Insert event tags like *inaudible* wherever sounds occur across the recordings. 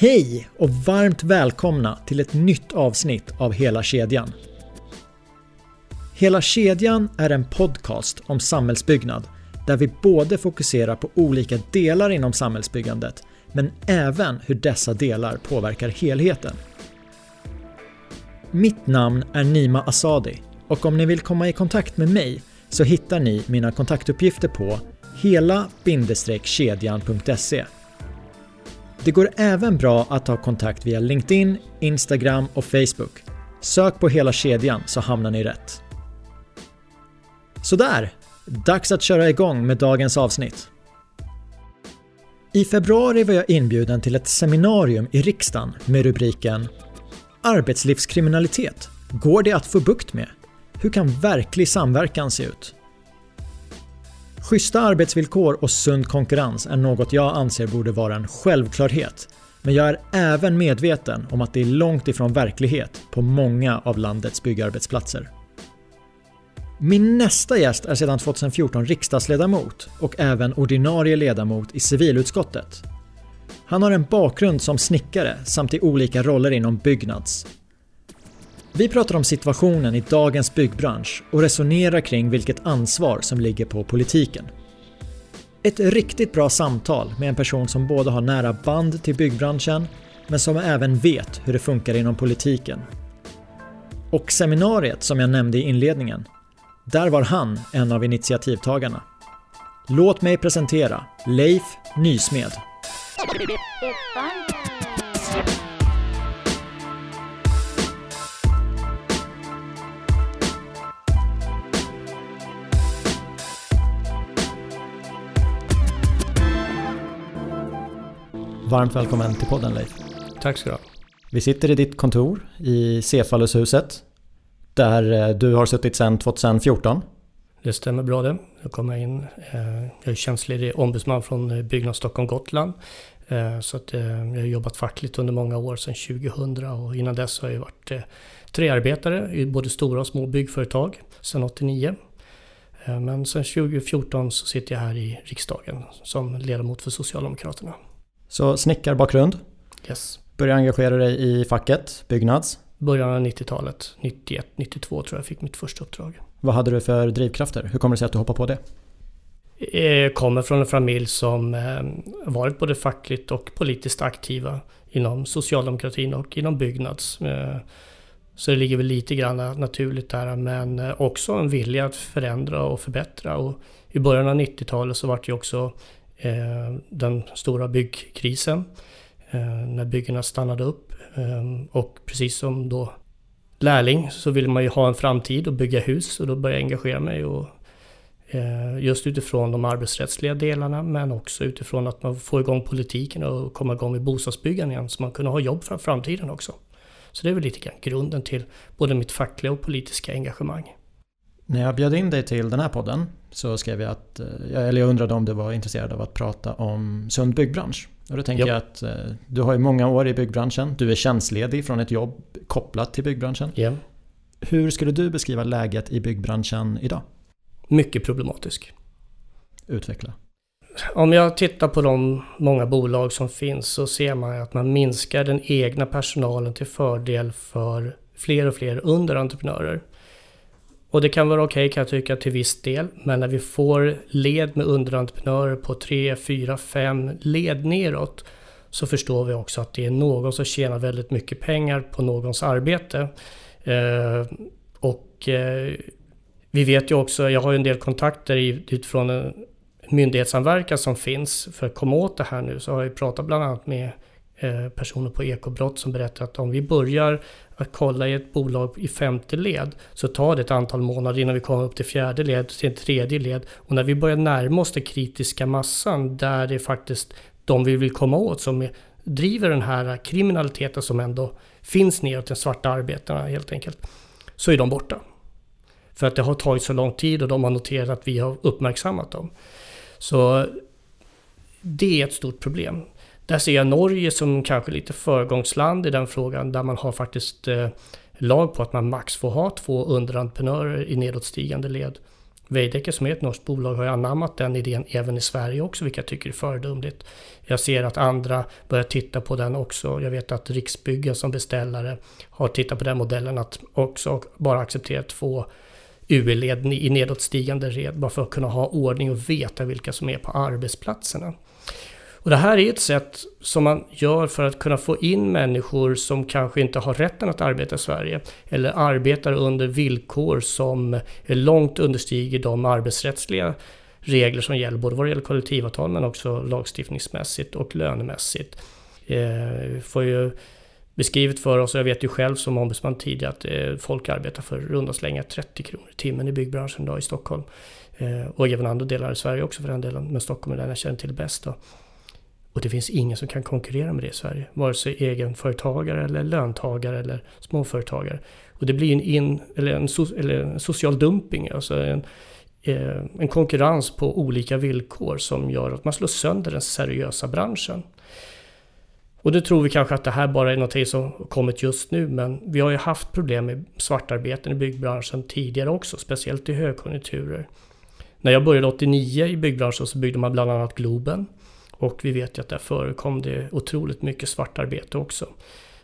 Hej och varmt välkomna till ett nytt avsnitt av Hela kedjan. Hela kedjan är en podcast om samhällsbyggnad där vi både fokuserar på olika delar inom samhällsbyggandet men även hur dessa delar påverkar helheten. Mitt namn är Nima Asadi och om ni vill komma i kontakt med mig så hittar ni mina kontaktuppgifter på hela-kedjan.se. Det går även bra att ta kontakt via LinkedIn, Instagram och Facebook. Sök på hela kedjan så hamnar ni rätt. Sådär, dags att köra igång med dagens avsnitt. I februari var jag inbjuden till ett seminarium i riksdagen med rubriken Arbetslivskriminalitet. Går det att få bukt med? Hur kan verklig samverkan se ut? Schyssta arbetsvillkor och sund konkurrens är något jag anser borde vara en självklarhet. Men jag är även medveten om att det är långt ifrån verklighet på många av landets byggarbetsplatser. Min nästa gäst är sedan 2014 riksdagsledamot och även ordinarie ledamot i civilutskottet. Han har en bakgrund som snickare samt i olika roller inom Byggnads. Vi pratar om situationen i dagens byggbransch och resonerar kring vilket ansvar som ligger på politiken. Ett riktigt bra samtal med en person som både har nära band till byggbranschen men som även vet hur det funkar inom politiken. Och seminariet som jag nämnde i inledningen, där var han en av initiativtagarna. Låt mig presentera Leif Nysmed. Varmt välkommen till podden Leif. Tack ska du ha. Vi sitter i ditt kontor i Cefallushuset där eh, du har suttit sedan 2014. Det stämmer bra det. Jag kommer in. Eh, jag är tjänstledig ombudsman från eh, Byggnads Stockholm Gotland. Så att jag har jobbat fackligt under många år, sedan 2000 och innan dess har jag varit träarbetare i både stora och små byggföretag sedan 89. Men sedan 2014 så sitter jag här i riksdagen som ledamot för Socialdemokraterna. Så snickarbakgrund. Yes. Började engagera dig i facket, Byggnads. Början av 90-talet, 91, 92 tror jag fick mitt första uppdrag. Vad hade du för drivkrafter? Hur kommer det sig att du hoppade på det? Jag kommer från en familj som eh, varit både fackligt och politiskt aktiva inom socialdemokratin och inom Byggnads. Eh, så det ligger väl lite grann naturligt där men eh, också en vilja att förändra och förbättra. Och I början av 90-talet så var det ju också Eh, Eh, den stora byggkrisen eh, när byggena stannade upp. Eh, och precis som då lärling så ville man ju ha en framtid och bygga hus och då började jag engagera mig. Och, eh, just utifrån de arbetsrättsliga delarna men också utifrån att man får igång politiken och komma igång med bostadsbyggande igen så man kunde ha jobb för framtiden också. Så det är väl lite grann grunden till både mitt fackliga och politiska engagemang. När jag bjöd in dig till den här podden så skrev jag att, eh, eller jag undrade om du var intresserad av att prata om sund byggbransch. Och då tänker yep. jag att eh, du har ju många år i byggbranschen. Du är tjänstledig från ett jobb kopplat till byggbranschen. Yep. Hur skulle du beskriva läget i byggbranschen idag? Mycket problematisk. Utveckla. Om jag tittar på de många bolag som finns så ser man att man minskar den egna personalen till fördel för fler och fler underentreprenörer. Och det kan vara okej okay, kan jag tycka till viss del. Men när vi får led med underentreprenörer på 3, 4, 5 led neråt så förstår vi också att det är någon som tjänar väldigt mycket pengar på någons arbete. Eh, och eh, vi vet ju också, jag har ju en del kontakter utifrån en myndighetssamverkan som finns för att komma åt det här nu. Så har jag pratat bland annat med Eh, personer på ekobrott som berättar att om vi börjar att kolla i ett bolag i femte led så tar det ett antal månader innan vi kommer upp till fjärde led, till tredje led. Och när vi börjar närma oss den kritiska massan där det är faktiskt de vi vill komma åt som driver den här kriminaliteten som ändå finns neråt den svarta arbetarna helt enkelt. Så är de borta. För att det har tagit så lång tid och de har noterat att vi har uppmärksammat dem. Så det är ett stort problem. Där ser jag Norge som kanske lite föregångsland i den frågan där man har faktiskt eh, lag på att man max får ha två underentreprenörer i nedåtstigande led. Veidekke som är ett norskt bolag har ju anammat den idén även i Sverige också, vilket jag tycker är föredömligt. Jag ser att andra börjar titta på den också. Jag vet att Riksbyggen som beställare har tittat på den modellen att också bara acceptera två UE-led i nedåtstigande red bara för att kunna ha ordning och veta vilka som är på arbetsplatserna. Och det här är ett sätt som man gör för att kunna få in människor som kanske inte har rätten att arbeta i Sverige eller arbetar under villkor som är långt understiger de arbetsrättsliga regler som gäller både vad det gäller kollektivavtal men också lagstiftningsmässigt och lönemässigt. Eh, får ju beskrivet för oss, och jag vet ju själv som ombudsman tidigare att eh, folk arbetar för runda slängar 30 kronor i timmen i byggbranschen idag i Stockholm. Eh, och även andra delar i Sverige också för den delen, men Stockholm är den jag känner till bäst. Då. Och det finns ingen som kan konkurrera med det i Sverige. Vare sig egenföretagare eller löntagare eller småföretagare. Och det blir en, in, eller en, so, eller en social dumping, alltså en, eh, en konkurrens på olika villkor som gör att man slår sönder den seriösa branschen. Och nu tror vi kanske att det här bara är något som kommit just nu, men vi har ju haft problem med svartarbeten i byggbranschen tidigare också, speciellt i högkonjunkturer. När jag började 89 i byggbranschen så byggde man bland annat Globen. Och vi vet ju att där förekom det otroligt mycket svartarbete också.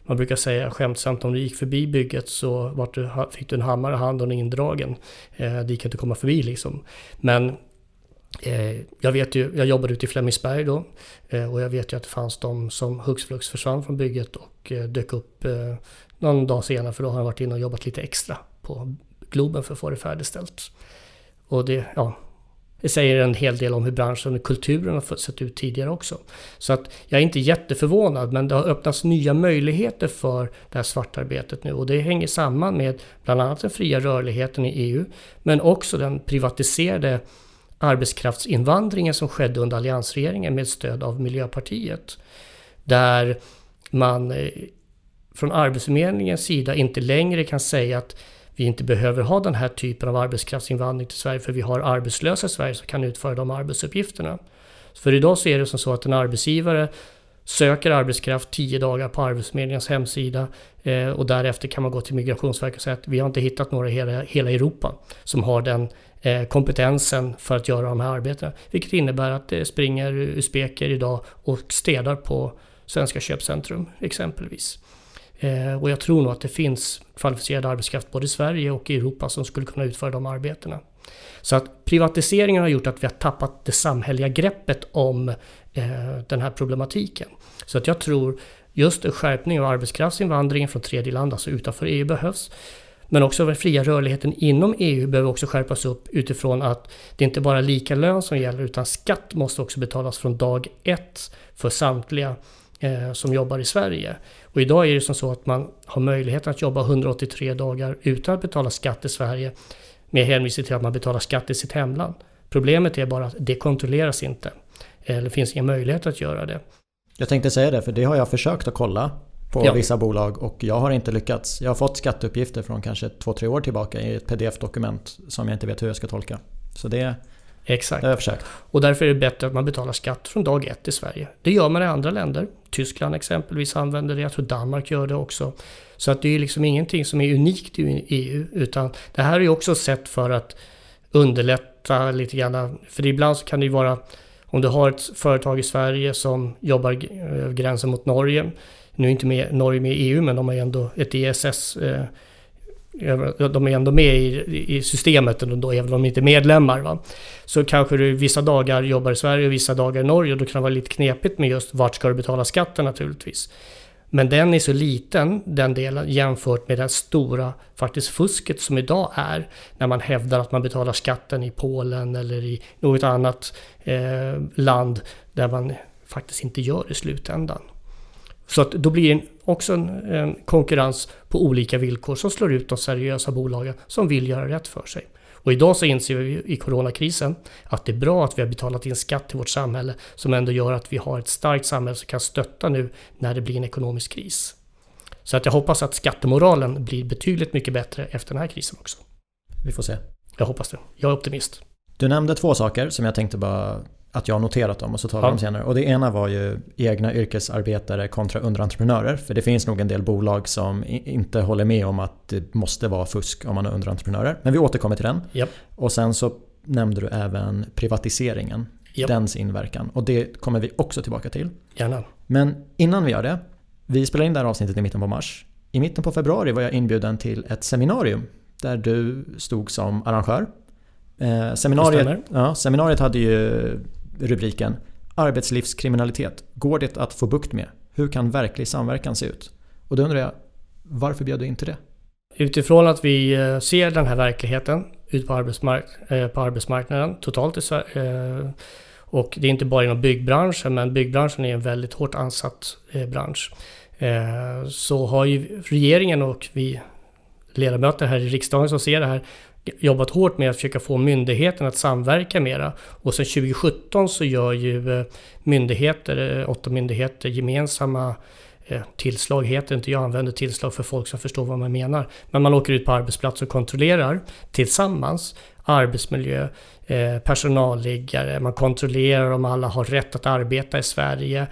Man brukar säga skämtsamt om du gick förbi bygget så vart du, fick du en hammare i handen och indragen. Eh, det gick inte att komma förbi liksom. Men eh, jag vet ju, jag jobbade ute i Flemingsberg då eh, och jag vet ju att det fanns de som hux flux försvann från bygget och eh, dök upp eh, någon dag senare för då har han varit inne och jobbat lite extra på Globen för att få det färdigställt. Och det, ja, det säger en hel del om hur branschen och kulturen har sett ut tidigare också. Så att jag är inte jätteförvånad men det har öppnats nya möjligheter för det här svartarbetet nu och det hänger samman med bland annat den fria rörligheten i EU men också den privatiserade arbetskraftsinvandringen som skedde under alliansregeringen med stöd av Miljöpartiet. Där man eh, från Arbetsförmedlingens sida inte längre kan säga att vi inte behöver ha den här typen av arbetskraftsinvandring till Sverige för vi har arbetslösa i Sverige som kan utföra de arbetsuppgifterna. För idag så är det som så att en arbetsgivare söker arbetskraft 10 dagar på Arbetsförmedlingens hemsida eh, och därefter kan man gå till Migrationsverket och säga att vi har inte hittat några i hela, hela Europa som har den eh, kompetensen för att göra de här arbetena. Vilket innebär att det springer eh, usbeker idag och städar på Svenska köpcentrum exempelvis. Eh, och jag tror nog att det finns kvalificerad arbetskraft både i Sverige och i Europa som skulle kunna utföra de arbetena. Så att privatiseringen har gjort att vi har tappat det samhälleliga greppet om eh, den här problematiken. Så att jag tror just en skärpning av arbetskraftsinvandringen från tredjeland, alltså utanför EU, behövs. Men också den fria rörligheten inom EU behöver också skärpas upp utifrån att det inte bara är lika lön som gäller utan skatt måste också betalas från dag ett för samtliga eh, som jobbar i Sverige. Och idag är det som så att man har möjlighet att jobba 183 dagar utan att betala skatt i Sverige med hänvisning till att man betalar skatt i sitt hemland. Problemet är bara att det kontrolleras inte. Eller det finns ingen möjlighet att göra det. Jag tänkte säga det, för det har jag försökt att kolla på ja. vissa bolag och jag har inte lyckats. Jag har fått skatteuppgifter från kanske två, tre år tillbaka i ett pdf-dokument som jag inte vet hur jag ska tolka. Så det, Exakt. Det har jag försökt. Och därför är det bättre att man betalar skatt från dag ett i Sverige. Det gör man i andra länder. Tyskland exempelvis använder det, jag tror Danmark gör det också. Så att det är liksom ingenting som är unikt i EU, utan det här är också ett sätt för att underlätta lite grann. För ibland så kan det ju vara, om du har ett företag i Sverige som jobbar gränsen mot Norge, nu är inte med, Norge med i EU, men de har ju ändå ett ESS de är ändå med i, i systemet, ändå, även om de inte är medlemmar. Va? Så kanske du vissa dagar jobbar i Sverige och vissa dagar i Norge och då kan det vara lite knepigt med just vart ska du betala skatten naturligtvis. Men den är så liten, den delen, jämfört med det stora faktiskt fusket som idag är när man hävdar att man betalar skatten i Polen eller i något annat eh, land där man faktiskt inte gör det i slutändan. Så att då blir det också en, en, konkurrens på olika villkor som slår ut de seriösa bolagen som vill göra rätt för sig. Och idag så inser vi i coronakrisen att det är bra att vi har betalat in skatt till vårt samhälle som ändå gör att vi har ett starkt samhälle som kan stötta nu när det blir en ekonomisk kris. Så att jag hoppas att skattemoralen blir betydligt mycket bättre efter den här krisen också. Vi får se. Jag hoppas det. Jag är optimist. Du nämnde två saker som jag tänkte bara att jag har noterat dem och så tar vi ja. dem senare. Och det ena var ju egna yrkesarbetare kontra underentreprenörer. För det finns nog en del bolag som inte håller med om att det måste vara fusk om man är underentreprenörer. Men vi återkommer till den. Yep. Och sen så nämnde du även privatiseringen. Yep. Dens inverkan. Och det kommer vi också tillbaka till. Gärna. Men innan vi gör det. Vi spelar in det här avsnittet i mitten på mars. I mitten på februari var jag inbjuden till ett seminarium där du stod som arrangör. Eh, seminariet, ja, seminariet hade ju rubriken Arbetslivskriminalitet. Går det att få bukt med? Hur kan verklig samverkan se ut? Och då undrar jag, varför bjöd du in till det? Utifrån att vi eh, ser den här verkligheten ute på, arbetsmark eh, på arbetsmarknaden totalt i Sverige. Eh, och det är inte bara inom byggbranschen, men byggbranschen är en väldigt hårt ansatt bransch. Så har ju regeringen och vi ledamöter här i riksdagen som ser det här jobbat hårt med att försöka få myndigheten att samverka mera. Och sen 2017 så gör ju eh, myndigheter, eh, åtta myndigheter gemensamma eh, tillslag heter inte, jag använder tillslag för folk som förstår vad man menar. Men man åker ut på arbetsplats och kontrollerar tillsammans arbetsmiljö, personalliggare, man kontrollerar om alla har rätt att arbeta i Sverige,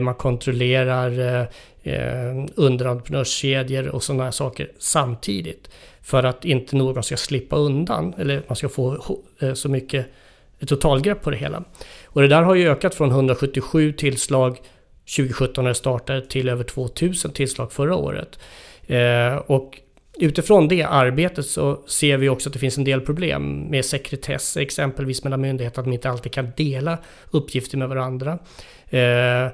man kontrollerar Eh, underentreprenörskedjor och sådana här saker samtidigt. För att inte någon ska slippa undan eller man ska få eh, så mycket totalgrepp på det hela. Och det där har ju ökat från 177 tillslag 2017 när det startade till över 2000 tillslag förra året. Eh, och utifrån det arbetet så ser vi också att det finns en del problem med sekretess, exempelvis mellan myndigheter, att de inte alltid kan dela uppgifter med varandra. Eh,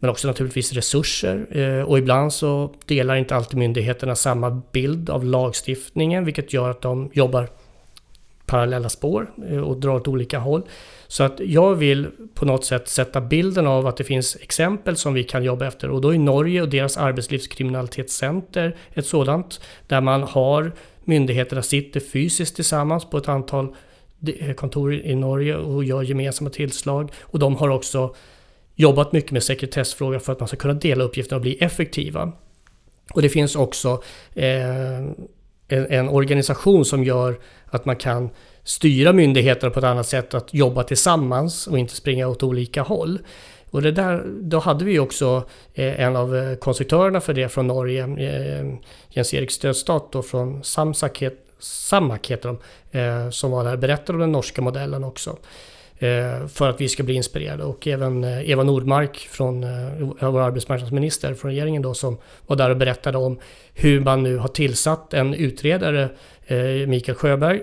men också naturligtvis resurser. Eh, och ibland så delar inte alltid myndigheterna samma bild av lagstiftningen, vilket gör att de jobbar parallella spår eh, och drar åt olika håll. Så att jag vill på något sätt sätta bilden av att det finns exempel som vi kan jobba efter och då är Norge och deras arbetslivskriminalitetscenter ett sådant där man har myndigheterna sitter fysiskt tillsammans på ett antal eh, kontor i Norge och gör gemensamma tillslag och de har också jobbat mycket med sekretessfrågor för att man ska kunna dela uppgifterna och bli effektiva. Och det finns också eh, en, en organisation som gör att man kan styra myndigheterna på ett annat sätt, att jobba tillsammans och inte springa åt olika håll. Och det där, då hade vi också eh, en av eh, konstruktörerna för det från Norge, eh, Jens-Erik Stödstad då från Samsak, Samak heter de, eh, som var där och berättade om den norska modellen också. Eh, för att vi ska bli inspirerade och även eh, Eva Nordmark från eh, vår arbetsmarknadsminister från regeringen då som var där och berättade om hur man nu har tillsatt en utredare Mikael Sjöberg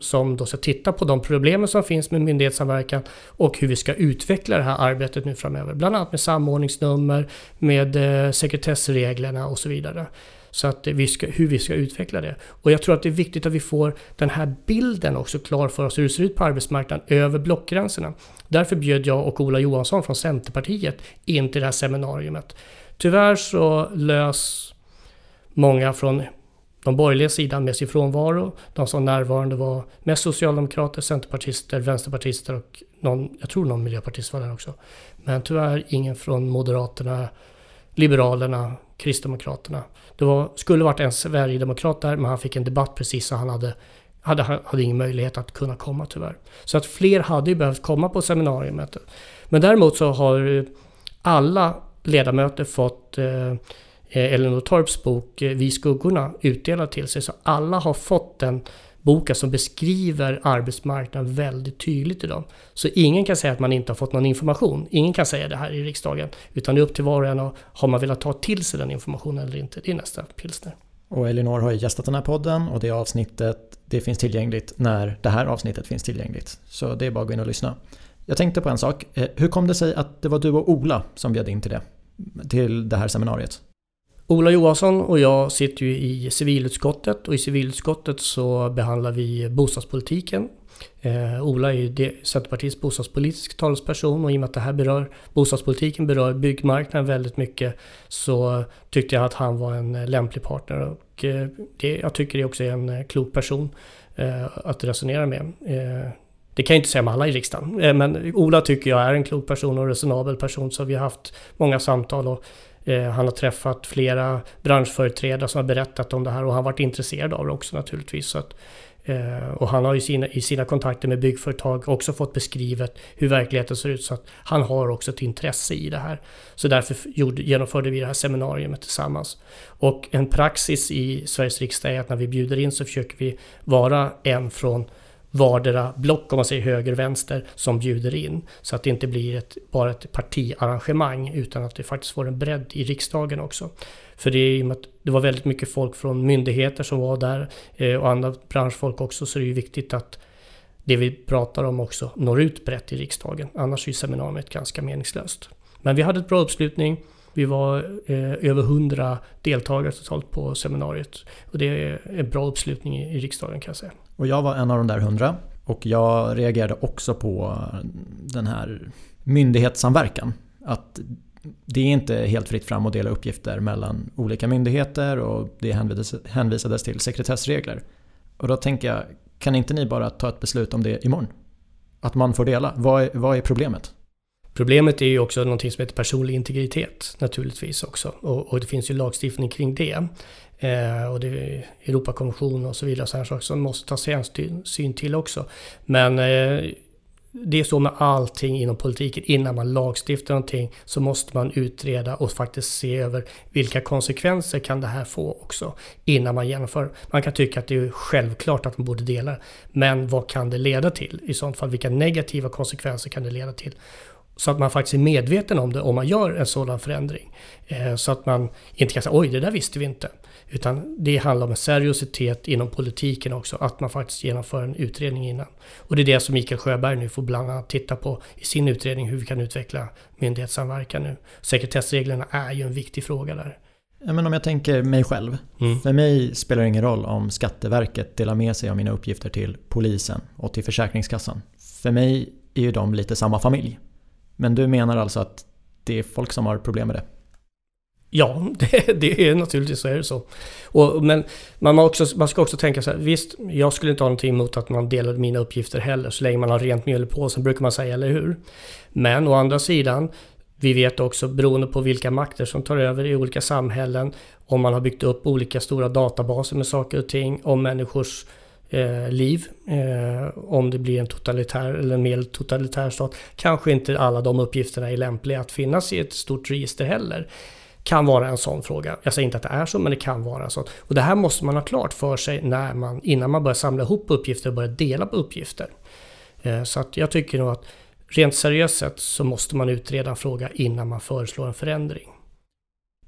som då ska titta på de problemen som finns med myndighetssamverkan och hur vi ska utveckla det här arbetet nu framöver. Bland annat med samordningsnummer, med sekretessreglerna och så vidare. Så att vi ska, hur vi ska utveckla det. Och jag tror att det är viktigt att vi får den här bilden också klar för oss hur det ser ut på arbetsmarknaden över blockgränserna. Därför bjöd jag och Ola Johansson från Centerpartiet in till det här seminariet. Tyvärr så lös många från de borgerliga sidan med sin frånvaro. De som närvarande var mest socialdemokrater, centerpartister, vänsterpartister och någon, jag tror någon miljöpartist var där också. Men tyvärr ingen från Moderaterna, Liberalerna, Kristdemokraterna. Det var, skulle varit en Sverigedemokrat där, men han fick en debatt precis så han hade, hade, hade ingen möjlighet att kunna komma tyvärr. Så att fler hade ju behövt komma på seminariet. Men däremot så har alla ledamöter fått eh, Elinor Torps bok eh, Vi skuggorna utdelad till sig. Så alla har fått den boken som beskriver arbetsmarknaden väldigt tydligt idag. Så ingen kan säga att man inte har fått någon information. Ingen kan säga det här i riksdagen. Utan det är upp till var och en och har man velat ta till sig den informationen eller inte. Det är nästa pilsner. Och Elinor har ju gästat den här podden och det avsnittet det finns tillgängligt när det här avsnittet finns tillgängligt. Så det är bara att gå in och lyssna. Jag tänkte på en sak. Eh, hur kom det sig att det var du och Ola som bjöd in till det? Till det här seminariet? Ola Johansson och jag sitter ju i civilutskottet och i civilutskottet så behandlar vi bostadspolitiken. Eh, Ola är ju Centerpartiets bostadspolitiska talesperson och i och med att det här berör bostadspolitiken berör byggmarknaden väldigt mycket så tyckte jag att han var en lämplig partner och eh, det, jag tycker det också är en eh, klok person eh, att resonera med. Eh, det kan jag inte säga om alla i riksdagen, eh, men Ola tycker jag är en klok person och resonabel person så vi har haft många samtal och Eh, han har träffat flera branschföreträdare som har berättat om det här och han har varit intresserad av det också naturligtvis. Så att, eh, och han har i sina, i sina kontakter med byggföretag också fått beskrivet hur verkligheten ser ut. Så att han har också ett intresse i det här. Så därför gjorde, genomförde vi det här seminariet tillsammans. Och en praxis i Sveriges riksdag är att när vi bjuder in så försöker vi vara en från vardera block, om man säger höger och vänster, som bjuder in. Så att det inte blir ett, bara ett partiarrangemang utan att det faktiskt får en bredd i riksdagen också. För det, är, det var väldigt mycket folk från myndigheter som var där eh, och andra branschfolk också så det är ju viktigt att det vi pratar om också når ut brett i riksdagen. Annars är seminariet ganska meningslöst. Men vi hade ett bra uppslutning. Vi var eh, över 100 deltagare totalt på seminariet. Och det är en bra uppslutning i, i riksdagen kan jag säga. Och jag var en av de där 100. Och jag reagerade också på den här myndighetssamverkan. Att det är inte helt fritt fram att dela uppgifter mellan olika myndigheter och det hänvisades till sekretessregler. Och då tänker jag, kan inte ni bara ta ett beslut om det imorgon? Att man får dela. Vad är, vad är problemet? Problemet är ju också någonting som heter personlig integritet naturligtvis också. Och, och det finns ju lagstiftning kring det. Eh, och det är Europakonventionen och så vidare så här saker som måste tas hänsyn till också. Men eh, det är så med allting inom politiken. Innan man lagstiftar någonting så måste man utreda och faktiskt se över vilka konsekvenser kan det här få också innan man genomför. Man kan tycka att det är självklart att man borde dela Men vad kan det leda till? I sånt fall, vilka negativa konsekvenser kan det leda till? Så att man faktiskt är medveten om det om man gör en sådan förändring. Eh, så att man inte kan säga oj, det där visste vi inte. Utan det handlar om en seriositet inom politiken också, att man faktiskt genomför en utredning innan. Och det är det som Mikael Sjöberg nu får bland annat titta på i sin utredning, hur vi kan utveckla myndighetssamverkan nu. Sekretessreglerna är ju en viktig fråga där. Ja, men om jag tänker mig själv. Mm. För mig spelar det ingen roll om Skatteverket delar med sig av mina uppgifter till polisen och till Försäkringskassan. För mig är ju de lite samma familj. Men du menar alltså att det är folk som har problem med det? Ja, *laughs* det, det är naturligtvis så är det så. Och, men man, också, man ska också tänka så här, visst, jag skulle inte ha någonting emot att man delade mina uppgifter heller, så länge man har rent mjöl i påsen, brukar man säga, eller hur? Men å andra sidan, vi vet också, beroende på vilka makter som tar över i olika samhällen, om man har byggt upp olika stora databaser med saker och ting, om människors eh, liv. Eh, om det blir en totalitär eller en mer totalitär stat. Kanske inte alla de uppgifterna är lämpliga att finnas i ett stort register heller. Kan vara en sån fråga. Jag säger inte att det är så, men det kan vara så. Och det här måste man ha klart för sig när man, innan man börjar samla ihop uppgifter och börjar dela på uppgifter. Eh, så att jag tycker nog att rent seriöst sett så måste man utreda en fråga innan man föreslår en förändring.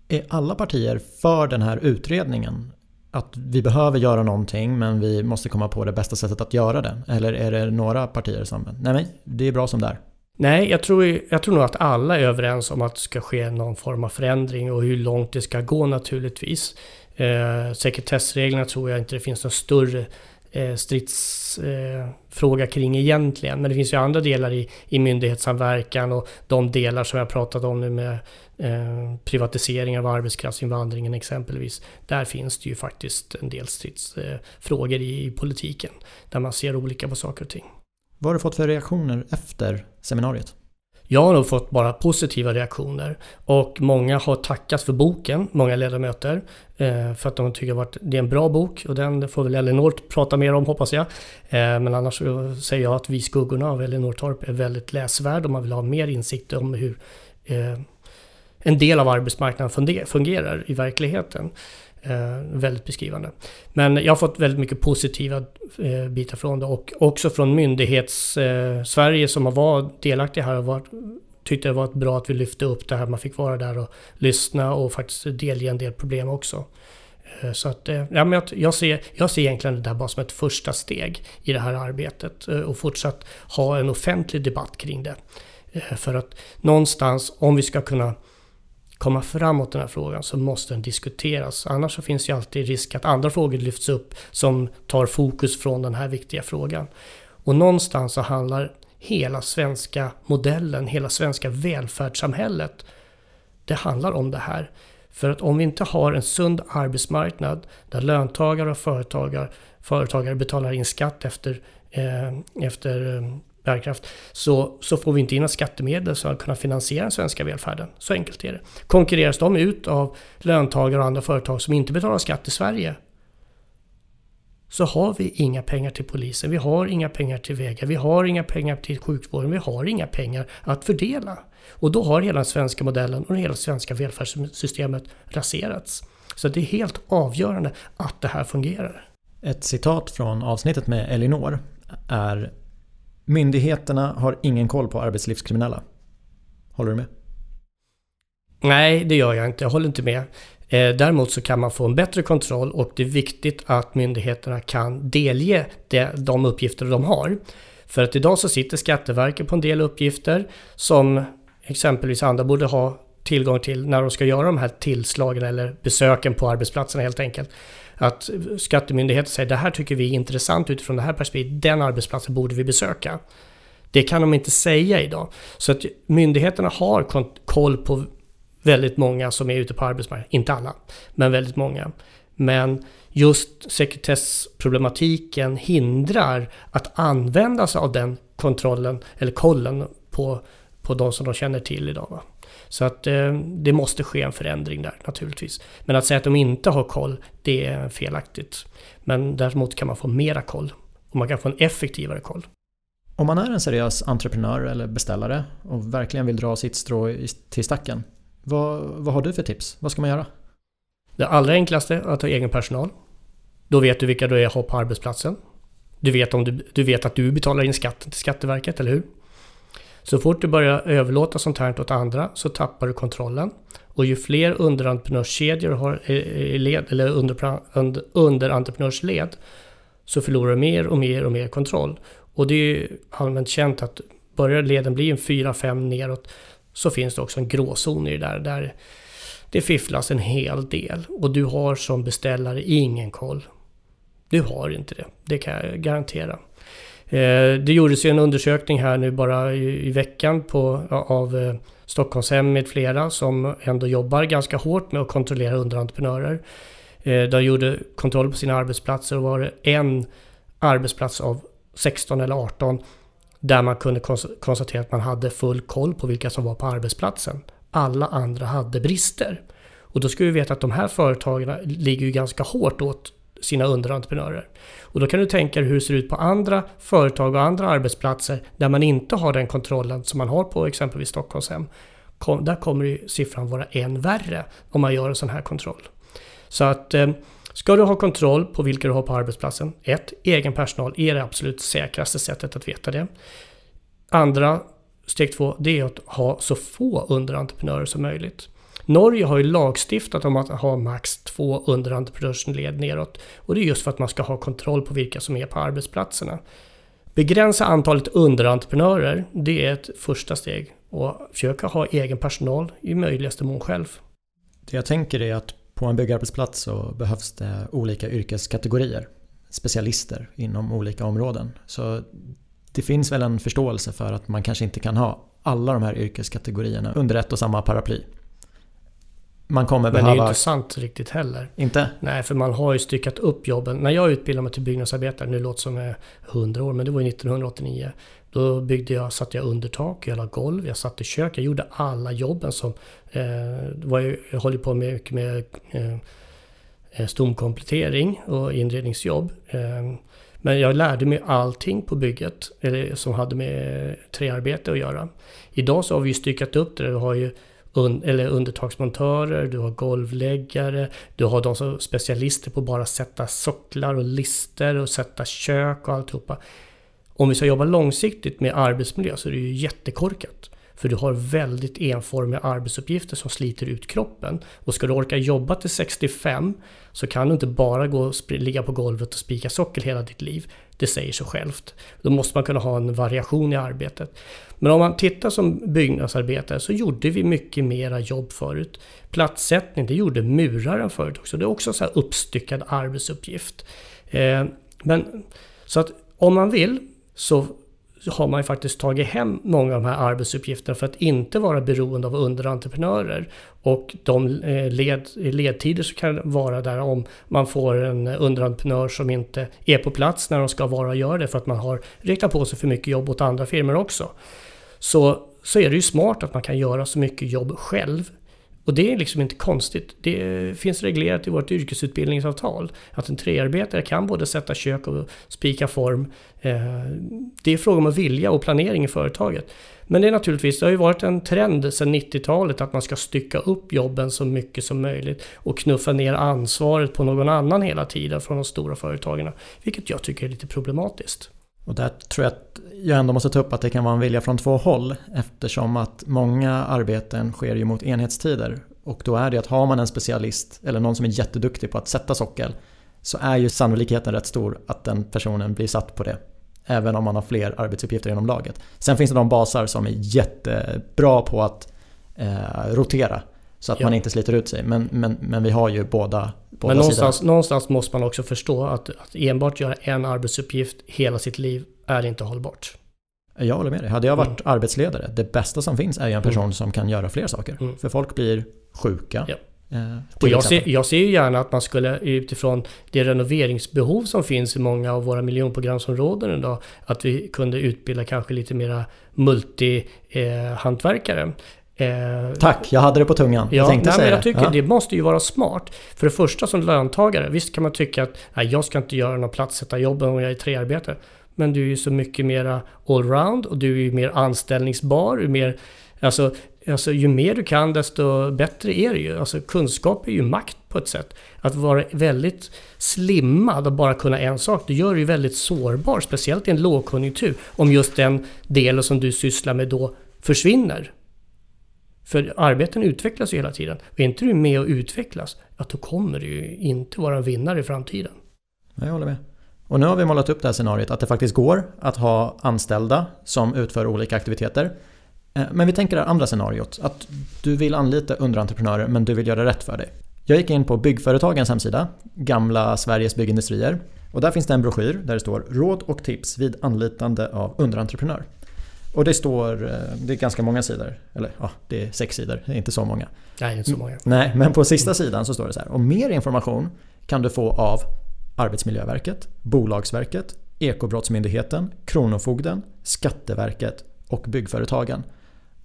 Är alla partier för den här utredningen? att vi behöver göra någonting men vi måste komma på det bästa sättet att göra det? Eller är det några partier som, nej nej det är bra som det är? Nej, jag tror, jag tror nog att alla är överens om att det ska ske någon form av förändring och hur långt det ska gå naturligtvis. Eh, sekretessreglerna tror jag inte det finns någon större eh, stridsfråga eh, kring egentligen. Men det finns ju andra delar i, i myndighetssamverkan och de delar som jag pratat om nu med eh, privatisering av arbetskraftsinvandringen exempelvis. Där finns det ju faktiskt en del stridsfrågor i, i politiken där man ser olika på saker och ting. Vad har du fått för reaktioner efter seminariet? Jag har nog fått bara positiva reaktioner och många har tackat för boken, många ledamöter, eh, för att de tycker att det är en bra bok och den får väl Elinor prata mer om hoppas jag. Eh, men annars så säger jag att Vi skuggorna av Elinor Torp är väldigt läsvärd om man vill ha mer insikt om hur eh, en del av arbetsmarknaden fungerar i verkligheten. Eh, väldigt beskrivande. Men jag har fått väldigt mycket positiva eh, bitar från det och också från myndighets-Sverige eh, som har varit delaktiga här och varit, tyckte det var bra att vi lyfte upp det här. Man fick vara där och lyssna och faktiskt delge en del problem också. Eh, så att, eh, ja, men jag, jag, ser, jag ser egentligen det där bara som ett första steg i det här arbetet eh, och fortsatt ha en offentlig debatt kring det. Eh, för att någonstans, om vi ska kunna komma framåt i den här frågan så måste den diskuteras. Annars så finns ju alltid risk att andra frågor lyfts upp som tar fokus från den här viktiga frågan. Och någonstans så handlar hela svenska modellen, hela svenska välfärdssamhället, det handlar om det här. För att om vi inte har en sund arbetsmarknad där löntagare och företagare, företagare betalar in skatt efter, eh, efter eh, bärkraft så, så får vi inte in skattemedel som kan finansiera den svenska välfärden. Så enkelt är det. Konkurreras de ut av löntagare och andra företag som inte betalar skatt i Sverige så har vi inga pengar till polisen, vi har inga pengar till vägar, vi har inga pengar till sjukvården, vi har inga pengar att fördela. Och då har hela den svenska modellen och hela svenska välfärdssystemet raserats. Så det är helt avgörande att det här fungerar. Ett citat från avsnittet med Elinor är myndigheterna har ingen koll på arbetslivskriminella. Håller du med? Nej, det gör jag inte. Jag håller inte med. Eh, däremot så kan man få en bättre kontroll och det är viktigt att myndigheterna kan delge de uppgifter de har. För att idag så sitter Skatteverket på en del uppgifter som exempelvis andra borde ha tillgång till när de ska göra de här tillslagen eller besöken på arbetsplatserna helt enkelt. Att skattemyndigheten säger det här tycker vi är intressant utifrån det här perspektivet, den arbetsplatsen borde vi besöka. Det kan de inte säga idag. Så att myndigheterna har koll på väldigt många som är ute på arbetsmarknaden. Inte alla, men väldigt många. Men just sekretessproblematiken hindrar att använda sig av den kontrollen eller kollen på, på de som de känner till idag. Va? Så att eh, det måste ske en förändring där naturligtvis. Men att säga att de inte har koll, det är felaktigt. Men däremot kan man få mera koll och man kan få en effektivare koll. Om man är en seriös entreprenör eller beställare och verkligen vill dra sitt strå till stacken. Vad, vad har du för tips? Vad ska man göra? Det allra enklaste är att ha egen personal. Då vet du vilka du är har på arbetsplatsen. Du vet, om du, du vet att du betalar in skatten till Skatteverket, eller hur? Så fort du börjar överlåta sånt här åt andra så tappar du kontrollen. Och ju fler underentreprenörskedjor du har i led, eller under, under, underentreprenörsled så förlorar du mer och mer och mer kontroll. Och det är ju allmänt känt att börjar leden bli en 4-5 neråt så finns det också en gråzon i det där. Där det fifflas en hel del och du har som beställare ingen koll. Du har inte det, det kan jag garantera. Eh, det gjordes ju en undersökning här nu bara i, veckan på, av eh, Stockholmshem med flera som ändå jobbar ganska hårt med att kontrollera underentreprenörer. Eh, de gjorde kontroll på sina arbetsplatser och var det en arbetsplats av 16 eller 18 där man kunde konstatera att man hade full koll på vilka som var på arbetsplatsen. Alla andra hade brister. Och då ska vi veta att de här företagen ligger ju ganska hårt åt sina underentreprenörer. Och då kan du tänka dig hur det ser ut på andra företag och andra arbetsplatser där man inte har den kontrollen som man har på exempelvis Stockholmshem. Kom, där kommer ju siffran vara än värre om man gör en sån här kontroll. Så att eh, ska du ha kontroll på vilka du har på arbetsplatsen. Ett, egen personal är det absolut säkraste sättet att veta det. Andra, steg två, det är att ha så få underentreprenörer som möjligt. Norge har ju lagstiftat om att ha max två underentreprenörsled neråt. Och det är just för att man ska ha kontroll på vilka som är på arbetsplatserna. Begränsa antalet underentreprenörer, det är ett första steg. Och försöka ha egen personal i möjligaste mån själv. Det jag tänker är att på en byggarbetsplats så behövs det olika yrkeskategorier. Specialister inom olika områden. Så det finns väl en förståelse för att man kanske inte kan ha alla de här yrkeskategorierna under ett och samma paraply man kommer behöva... Men det är ju inte sant riktigt heller. Inte? Nej, för man har ju styckat upp jobben. När jag utbildade mig till byggnadsarbetare, nu låter det som jag 100 år, men det var ju 1989. Då byggde jag, satte jag under tak, jag la golv, jag satte kök, jag gjorde alla jobben som... Eh, var ju, jag håller på med mycket med eh, eh, stomkomplettering och inredningsjobb. Eh, men jag lärde mig allting på bygget, eller som hade med träarbete att göra. Idag så har vi ju styckat upp det. Vi har ju un, eller undertaksmontörer, du har golvläggare, du har de som specialister på bara sätta socklar och lister och sätta kök och alltihopa. Om vi ska jobba långsiktigt med arbetsmiljö så är det ju jättekorkat. För du har väldigt enformiga arbetsuppgifter som sliter ut kroppen. Och ska du orka jobba till 65 så kan du inte bara gå och ligga på golvet och spika sockel hela ditt liv. Det säger sig självt. Då måste man kunna ha en variation i arbetet. Men om man tittar som byggnadsarbetare så gjorde vi mycket mera jobb förut. Platssättning, det gjorde muraren förut också. Det är också en uppstyckad arbetsuppgift. Eh, men, så att om man vill så har man ju faktiskt tagit hem många av de här arbetsuppgifterna för att inte vara beroende av underentreprenörer. Och de eh, led, ledtider som kan vara där om man får en underentreprenör som inte är på plats när de ska vara och göra det för att man har räknat på sig för mycket jobb åt andra firmor också. Så, så är det ju smart att man kan göra så mycket jobb själv och det är liksom inte konstigt. Det finns reglerat i vårt yrkesutbildningsavtal att en trearbetare kan både sätta kök och spika form. Eh, det är fråga om att vilja och planering i företaget. Men det är naturligtvis, det har ju varit en trend sedan 90-talet att man ska stycka upp jobben så mycket som möjligt och knuffa ner ansvaret på någon annan hela tiden från de stora företagen. Vilket jag tycker är lite problematiskt. Och där tror jag att jag ändå måste ta upp att det kan vara en vilja från två håll eftersom att många arbeten sker ju mot enhetstider. Och då är det att har man en specialist eller någon som är jätteduktig på att sätta sockel så är ju sannolikheten rätt stor att den personen blir satt på det. Även om man har fler arbetsuppgifter inom laget. Sen finns det de basar som är jättebra på att eh, rotera. Så att ja. man inte sliter ut sig. Men, men, men vi har ju båda, båda Men någonstans, någonstans, måste man också förstå att, att enbart göra en arbetsuppgift hela sitt liv är inte hållbart. Jag håller med dig. Hade jag varit mm. arbetsledare, det bästa som finns är ju en person mm. som kan göra fler saker. Mm. För folk blir sjuka. Ja. Eh, och jag ser, jag ser ju gärna att man skulle utifrån det renoveringsbehov som finns i många av våra miljonprogramsområden idag, att vi kunde utbilda kanske lite mera multihantverkare. Eh, Tack, jag hade det på tungan. Ja, jag tänkte nej, säga jag tycker det. Ja. det måste ju vara smart. För det första som löntagare, visst kan man tycka att nej, jag ska inte göra någon platssättarjobb om jag är trearbetare. Men du är ju så mycket mera allround och du är ju mer anställningsbar. Är mer, alltså, alltså, ju mer du kan desto bättre är det ju. Alltså, kunskap är ju makt på ett sätt. Att vara väldigt slimmad och bara kunna en sak, det gör dig väldigt sårbar. Speciellt i en lågkonjunktur. Om just den delen som du sysslar med då försvinner. För arbeten utvecklas ju hela tiden. Och är inte du med och utvecklas, ja då kommer du ju inte vara en vinnare i framtiden. Jag håller med. Och nu har vi målat upp det här scenariot att det faktiskt går att ha anställda som utför olika aktiviteter. Eh, men vi tänker det andra scenariot, att du vill anlita underentreprenörer men du vill göra rätt för dig. Jag gick in på byggföretagens hemsida, gamla Sveriges byggindustrier. Och där finns det en broschyr där det står Råd och tips vid anlitande av underentreprenör. Och det står, eh, det är ganska många sidor. Eller ja, det är sex sidor, det är inte så många. Nej, inte så många. Nej, men på sista sidan så står det så här. Och mer information kan du få av Arbetsmiljöverket, Bolagsverket, Ekobrottsmyndigheten, Kronofogden, Skatteverket och byggföretagen.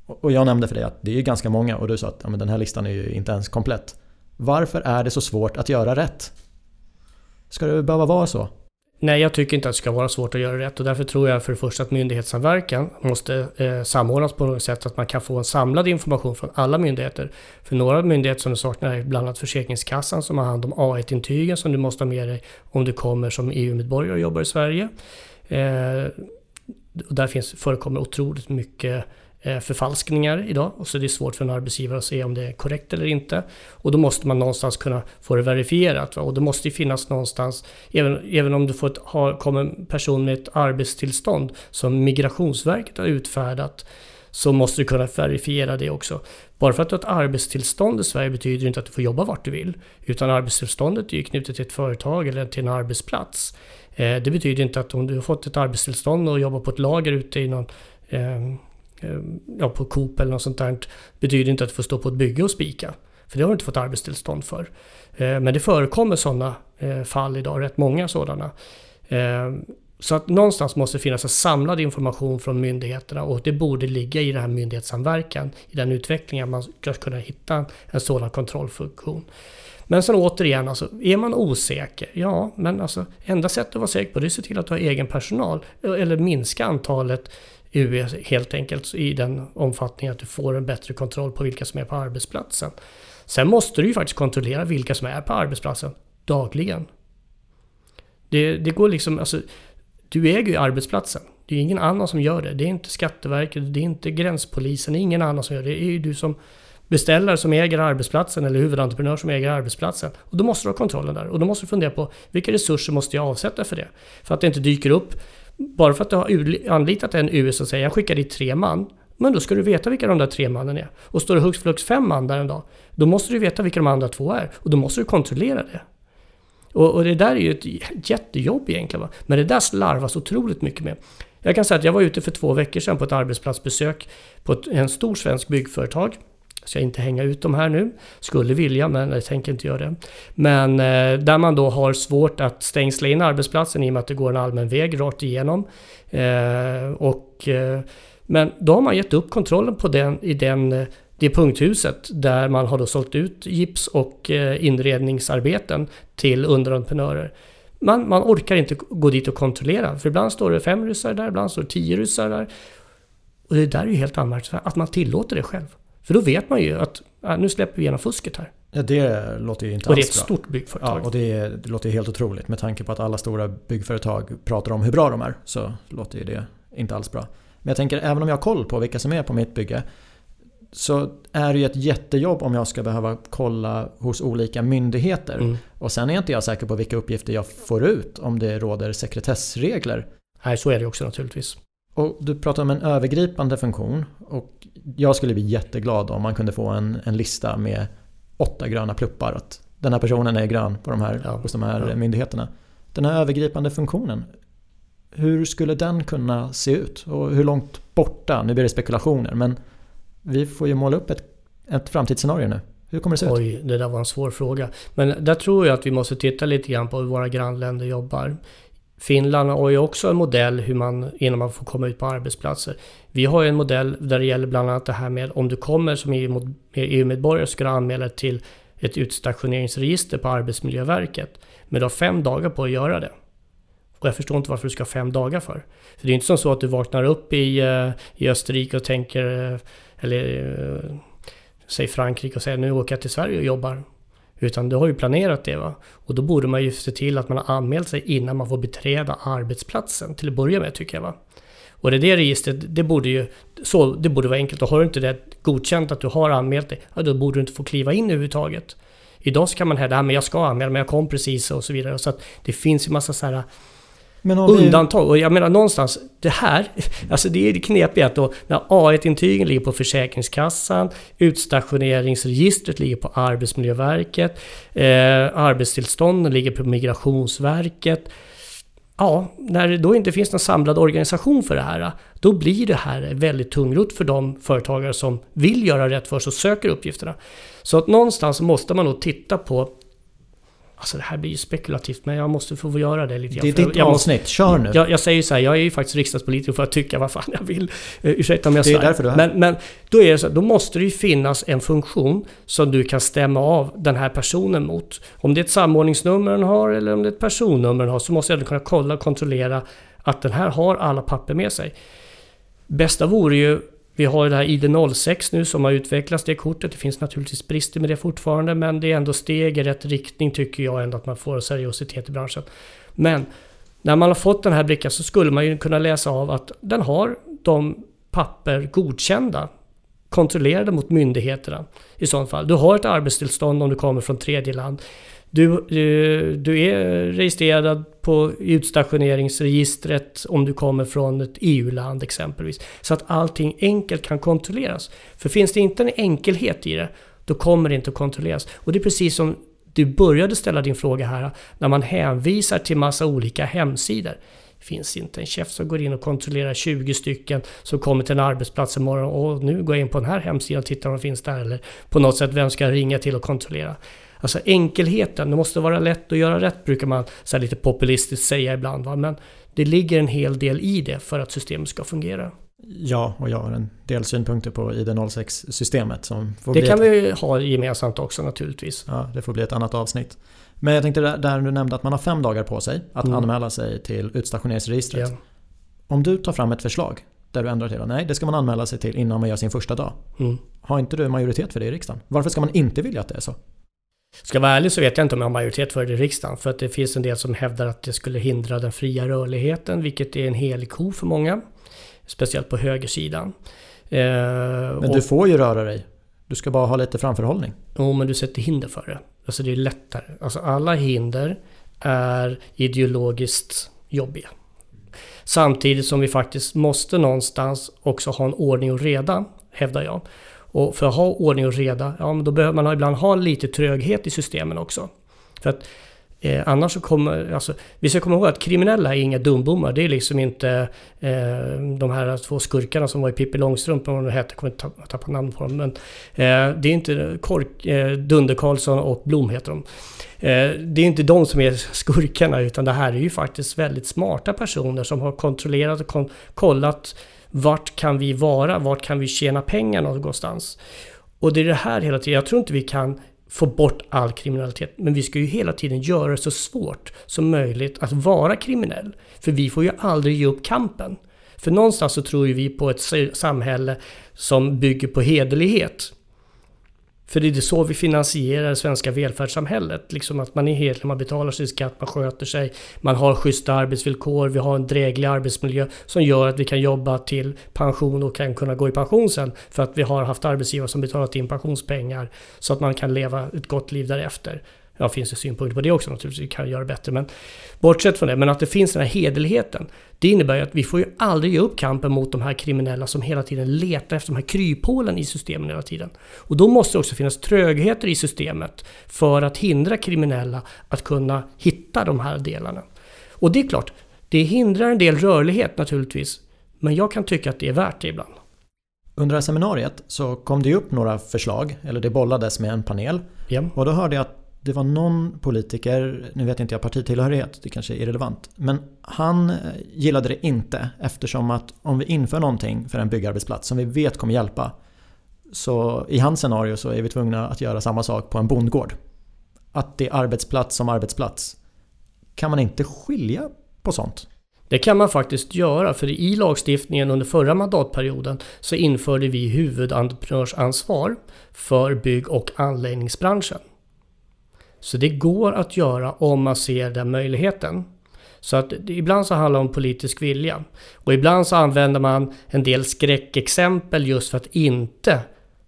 Och jag nämnde för dig att det är ganska många och du sa att ja, men den här listan är ju inte ens komplett. Varför är det så svårt att göra rätt? Ska det behöva vara så? Nej, jag tycker inte att det ska vara svårt att göra rätt och därför tror jag för det första att myndighetssamverkan måste eh, samordnas på något sätt så att man kan få en samlad information från alla myndigheter. För några myndigheter som du saknar är bland annat Försäkringskassan som har hand om A1-intygen som du måste ha med dig om du kommer som EU-medborgare och jobbar i Sverige. Eh, och där finns, förekommer otroligt mycket Eh, Eh, förfalskningar idag. Och så det är svårt för en arbetsgivare att se om det är korrekt eller inte. Och då måste man någonstans kunna få det verifierat. Va? Och det måste ju finnas någonstans, även, även om du får ett, har, kommer en person med ett arbetstillstånd som Migrationsverket har utfärdat så måste du kunna verifiera det också. Bara för att du har ett arbetstillstånd i Sverige betyder det inte att du får jobba vart du vill. Utan arbetstillståndet är ju knutet till ett företag eller till en arbetsplats. Eh, det betyder inte att om du har fått ett arbetstillstånd och jobbar på ett lager ute i någon Eh, Ehm, ja, på Coop eller något sånt där betyder inte att du får stå på ett bygge och spika. För det har du inte fått arbetstillstånd för. Ehm, men det förekommer sådana eh, fall idag, rätt många sådana. Ehm, så att någonstans måste det finnas en samlad information från myndigheterna och det borde ligga i den här myndighetssamverkan, i den utvecklingen, man ska kunna hitta en sådan kontrollfunktion. Men sen återigen, alltså, är man osäker? Ja, men alltså enda sättet att vara säker på det är att se till att du har egen personal eh, eller minska antalet UE helt enkelt i den omfattningen att du får en bättre kontroll på vilka som är på arbetsplatsen. Sen måste du ju faktiskt kontrollera vilka som är på arbetsplatsen dagligen. Det, det går liksom, alltså, du äger ju arbetsplatsen. Det är ingen annan som gör det. Det är inte Skatteverket, det är inte gränspolisen, det är ingen annan som gör det. Det är ju du som beställare som äger arbetsplatsen eller huvudentreprenör som äger arbetsplatsen. Och då måste du ha kontrollen där. Och då måste du fundera på vilka resurser måste jag avsätta för det? För att det inte dyker upp bara för att du har anlitat en US och säger jag skickar dit tre man. Men då ska du veta vilka de där tre mannen är. Och står det högst flux fem man där en dag, då måste du veta vilka de andra två är. Och då måste du kontrollera det. Och, och det där är ju ett jättejobb egentligen. Va? Men det där slarvas otroligt mycket med. Jag kan säga att jag var ute för två veckor sedan på ett arbetsplatsbesök på ett, en stor svensk byggföretag ska inte hänga ut dem här nu. Skulle vilja, men jag tänker inte göra det. Men eh, där man då har svårt att stängsla in arbetsplatsen i och med att det går en allmän väg rakt igenom. Eh, och, eh, men då har man gett upp kontrollen på den, i den, eh, det punkthuset där man har då sålt ut gips och eh, inredningsarbeten till underentreprenörer. Man, man orkar inte gå dit och kontrollera. För ibland står det fem ryssar där, ibland står det tio ryssar där. Och det där är ju helt anmärkningsvärt, att man tillåter det själv. För då vet man ju att nu släpper vi igenom fusket här. Ja, det låter ju inte Och det är alls ett bra. stort byggföretag. Ja, och det, det låter ju helt otroligt med tanke på att alla stora byggföretag pratar om hur bra de är. Så låter ju det inte alls bra. Men jag tänker även om jag har koll på vilka som är på mitt bygge så är det ju ett jättejobb om jag ska behöva kolla hos olika myndigheter. Mm. Och sen är inte jag säker på vilka uppgifter jag får ut om det råder sekretessregler. Nej, så är det också naturligtvis. Och du pratar om en övergripande funktion och jag skulle bli jätteglad om man kunde få en, en lista med åtta gröna pluppar. Att den här personen är grön på de här, Ja, hos de här ja. myndigheterna. Den här övergripande funktionen, hur skulle den kunna se ut? Och hur långt borta? Nu blir det spekulationer men vi får ju måla upp ett, ett framtidsscenario nu. Hur kommer det se ut? Oj, det där var en svår fråga. Men där tror jag att vi måste titta lite grann på hur våra grannländer jobbar. Finland har ju också en modell hur man, innan man får komma ut på arbetsplatser. Vi har ju en modell där det gäller bland annat det här med om du kommer som EU-medborgare e så ska du anmäla till ett utstationeringsregister på Arbetsmiljöverket. Men du har fem dagar på att göra det. Och jag förstår inte varför du ska ha fem dagar för. För det är inte som så att du vaknar upp i, eh, i Österrike och tänker, eh, eller eh, säg Frankrike och säger nu åker jag till Sverige och jobbar. Utan du har ju planerat det va. Och då borde man ju se till att man har anmält sig innan man får beträda arbetsplatsen till att börja med tycker jag va. Och det, det registret, det borde ju så, det borde vara enkelt. Och har du inte det godkänt att du har anmält dig, ja, då borde du inte få kliva in överhuvudtaget. Idag så kan man hävda att jag ska anmäla men jag kom precis och så vidare. Så att det finns ju massa så här undantag. Och jag menar någonstans, det här, *laughs* alltså det är det knepiga att då när A1-intygen ligger på Försäkringskassan, utstationeringsregistret ligger på Arbetsmiljöverket, eh, arbetstillstånden ligger på Migrationsverket. Ja, när det då inte finns någon samlad organisation för det här, då blir det här väldigt tungrot för de företagare som vill göra rätt för sig och söker uppgifterna. Så att någonstans måste man nog titta på Alltså det här blir ju spekulativt men jag måste få göra det lite grann. det är ditt jag måste- avsnitt, kör nu. jag, jag säger ju så här, jag är ju faktiskt riksdagspolitiker för att tycka vad fan jag vill. Uh, ursäkta om jag Det är svär. därför du är här. Men, men då är det så här, då måste det ju finnas en funktion som du kan stämma av den här personen mot. Om det är ett samordningsnummer den har eller om det är ett personnummer den har så måste jag kunna kolla och kontrollera att den här har alla papper med sig. Bästa vore ju vi har ju det här ID06 nu som har utvecklats, det kortet. Det finns naturligtvis brister med det fortfarande, men det är ändå steg i rätt riktning tycker jag ändå att man får seriositet i branschen. Men när man har fått den här brickan så skulle man ju kunna läsa av att den har de papper godkända, kontrollerade mot myndigheterna i sådant fall. Du har ett arbetstillstånd om du kommer från tredje land. Du, du, du är registrerad på utstationeringsregistret om du kommer från ett EU-land exempelvis. Så att allting enkelt kan kontrolleras. För finns det inte en enkelhet i det, då kommer det inte att kontrolleras. Och det är precis som du började ställa din fråga här, när man hänvisar till massa olika hemsidor. Det finns inte en chef som går in och kontrollerar 20 stycken som kommer till en arbetsplats imorgon och nu går jag in på den här hemsidan och tittar om de finns där. Eller på något sätt, vem ska jag ringa till och kontrollera? Alltså enkelheten, det måste vara lätt att göra rätt brukar man så lite populistiskt säga ibland. Va? Men det ligger en hel del i det för att systemet ska fungera. Ja, och jag har en del synpunkter på ID06-systemet som får Det kan ett, vi ha gemensamt också naturligtvis. ja, det får bli ett annat avsnitt. Men jag tänkte där, du nämnde att man har fem dagar på sig att Mm. anmäla sig till utstationeringsregistret. Ja. Om du tar fram ett förslag där du ändrar till. Nej, det ska man anmäla sig till innan man gör sin första dag. Mm. Har inte du majoritet för det i riksdagen? Varför ska man inte vilja att det är så? Ska jag vara ärlig så vet jag inte om jag har majoritet för det i riksdagen. För att det finns en del som hävdar att det skulle hindra den fria rörligheten, vilket är en helig ko för många. Speciellt på högersidan. Eh, Men och, du får ju röra dig. Du ska bara ha lite framförhållning. Jo, men du sätter hinder för det. Alltså det är lättare. Alltså alla hinder är ideologiskt jobbiga. Samtidigt som vi faktiskt måste någonstans också ha en ordning och reda, hävdar jag. Och för att ha ordning och reda, ja men då behöver man ibland ha lite tröghet i systemen också. För att eh, annars så kommer, alltså, vi ska komma ihåg att kriminella är inga dumbommar. Det är liksom inte eh, de här två skurkarna som var i Pippi Långstrump, vad de hette, jag kommer inte ta- tappa namn på dem. Men eh, det är inte Kork, eh, Dunder Karlsson och Blom heter de. Eh, det är inte de som är skurkarna utan det här är ju faktiskt väldigt smarta personer som har kontrollerat och kon- kollat vart kan vi vara, vart kan vi tjäna pengar någonstans. Och det är det här hela tiden, jag tror inte vi kan få bort all kriminalitet, men vi ska ju hela tiden göra det så svårt som möjligt att vara kriminell. För vi får ju aldrig ge upp kampen. För någonstans så tror ju vi på ett samhälle som bygger på hederlighet. För det är så vi finansierar det svenska välfärdssamhället. Liksom att man är hederlig, man betalar sin skatt, man sköter sig, man har schyssta arbetsvillkor, vi har en dräglig arbetsmiljö som gör att vi kan jobba till pension och kan kunna gå i pension sen. För att vi har haft arbetsgivare som betalat in pensionspengar så att man kan leva ett gott liv därefter. Ja, finns det synpunkter på det också naturligtvis, vi kan göra bättre. Men bortsett från det, men att det finns den här hederligheten. Det innebär ju att vi får ju aldrig ge upp kampen mot de här kriminella som hela tiden letar efter de här kryphålen i systemen hela tiden. Och då måste det också finnas trögheter i systemet för att hindra kriminella att kunna hitta de här delarna. Och det är klart, det hindrar en del rörlighet naturligtvis. Men jag kan tycka att det är värt det ibland. Under det här seminariet så kom det upp några förslag, eller det bollades med en panel. Ja. Och då hörde jag att det var någon politiker, nu vet inte jag partitillhörighet, det kanske är irrelevant. Men han gillade det inte eftersom att om vi inför någonting för en byggarbetsplats som vi vet kommer hjälpa. Så i hans scenario så är vi tvungna att göra samma sak på en bondgård. Att det är arbetsplats som arbetsplats. Kan man inte skilja på sånt? Det kan man faktiskt göra, för i lagstiftningen under förra mandatperioden så införde vi huvudentreprenörsansvar för bygg och anläggningsbranschen. Så det går att göra om man ser den möjligheten. Så att ibland så handlar det om politisk vilja. Och ibland så använder man en del skräckexempel just för att inte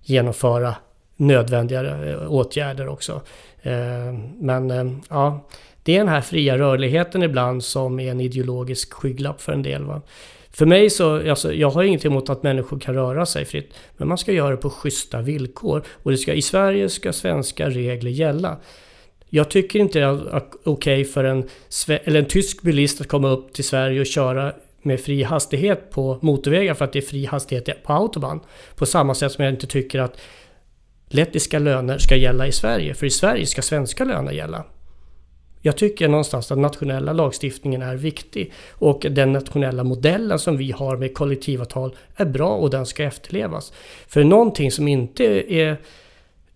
genomföra nödvändiga eh, åtgärder också. Eh, men eh, ja, det är den här fria rörligheten ibland som är en ideologisk skygglapp för en del. Va? För mig så, alltså, jag har ingenting emot att människor kan röra sig fritt. Men man ska göra det på schyssta villkor. Och det ska, i Sverige ska svenska regler gälla. Jag tycker inte det är okej okay för en, eller en tysk bilist att komma upp till Sverige och köra med fri hastighet på motorvägar för att det är fri hastighet på autobahn. På samma sätt som jag inte tycker att lettiska löner ska gälla i Sverige. För i Sverige ska svenska löner gälla. Jag tycker någonstans att nationella lagstiftningen är viktig och den nationella modellen som vi har med kollektivavtal är bra och den ska efterlevas. För någonting som inte är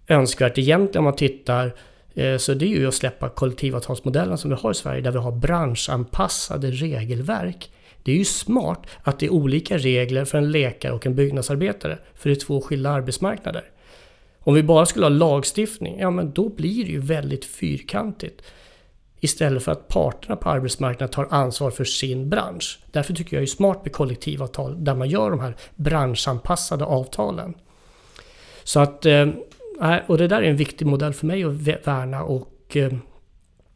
önskvärt egentligen om man tittar Eh, så det är ju att släppa kollektivavtalsmodellen som vi har i Sverige där vi har branschanpassade regelverk. Det är ju smart att det är olika regler för en läkare och en byggnadsarbetare, för det är två skilda arbetsmarknader. Om vi bara skulle ha lagstiftning, ja men då blir det ju väldigt fyrkantigt. Istället för att parterna på arbetsmarknaden tar ansvar för sin bransch. Därför tycker jag det är smart med kollektivavtal där man gör de här branschanpassade avtalen. Så att eh, och det där är en viktig modell för mig att värna och eh,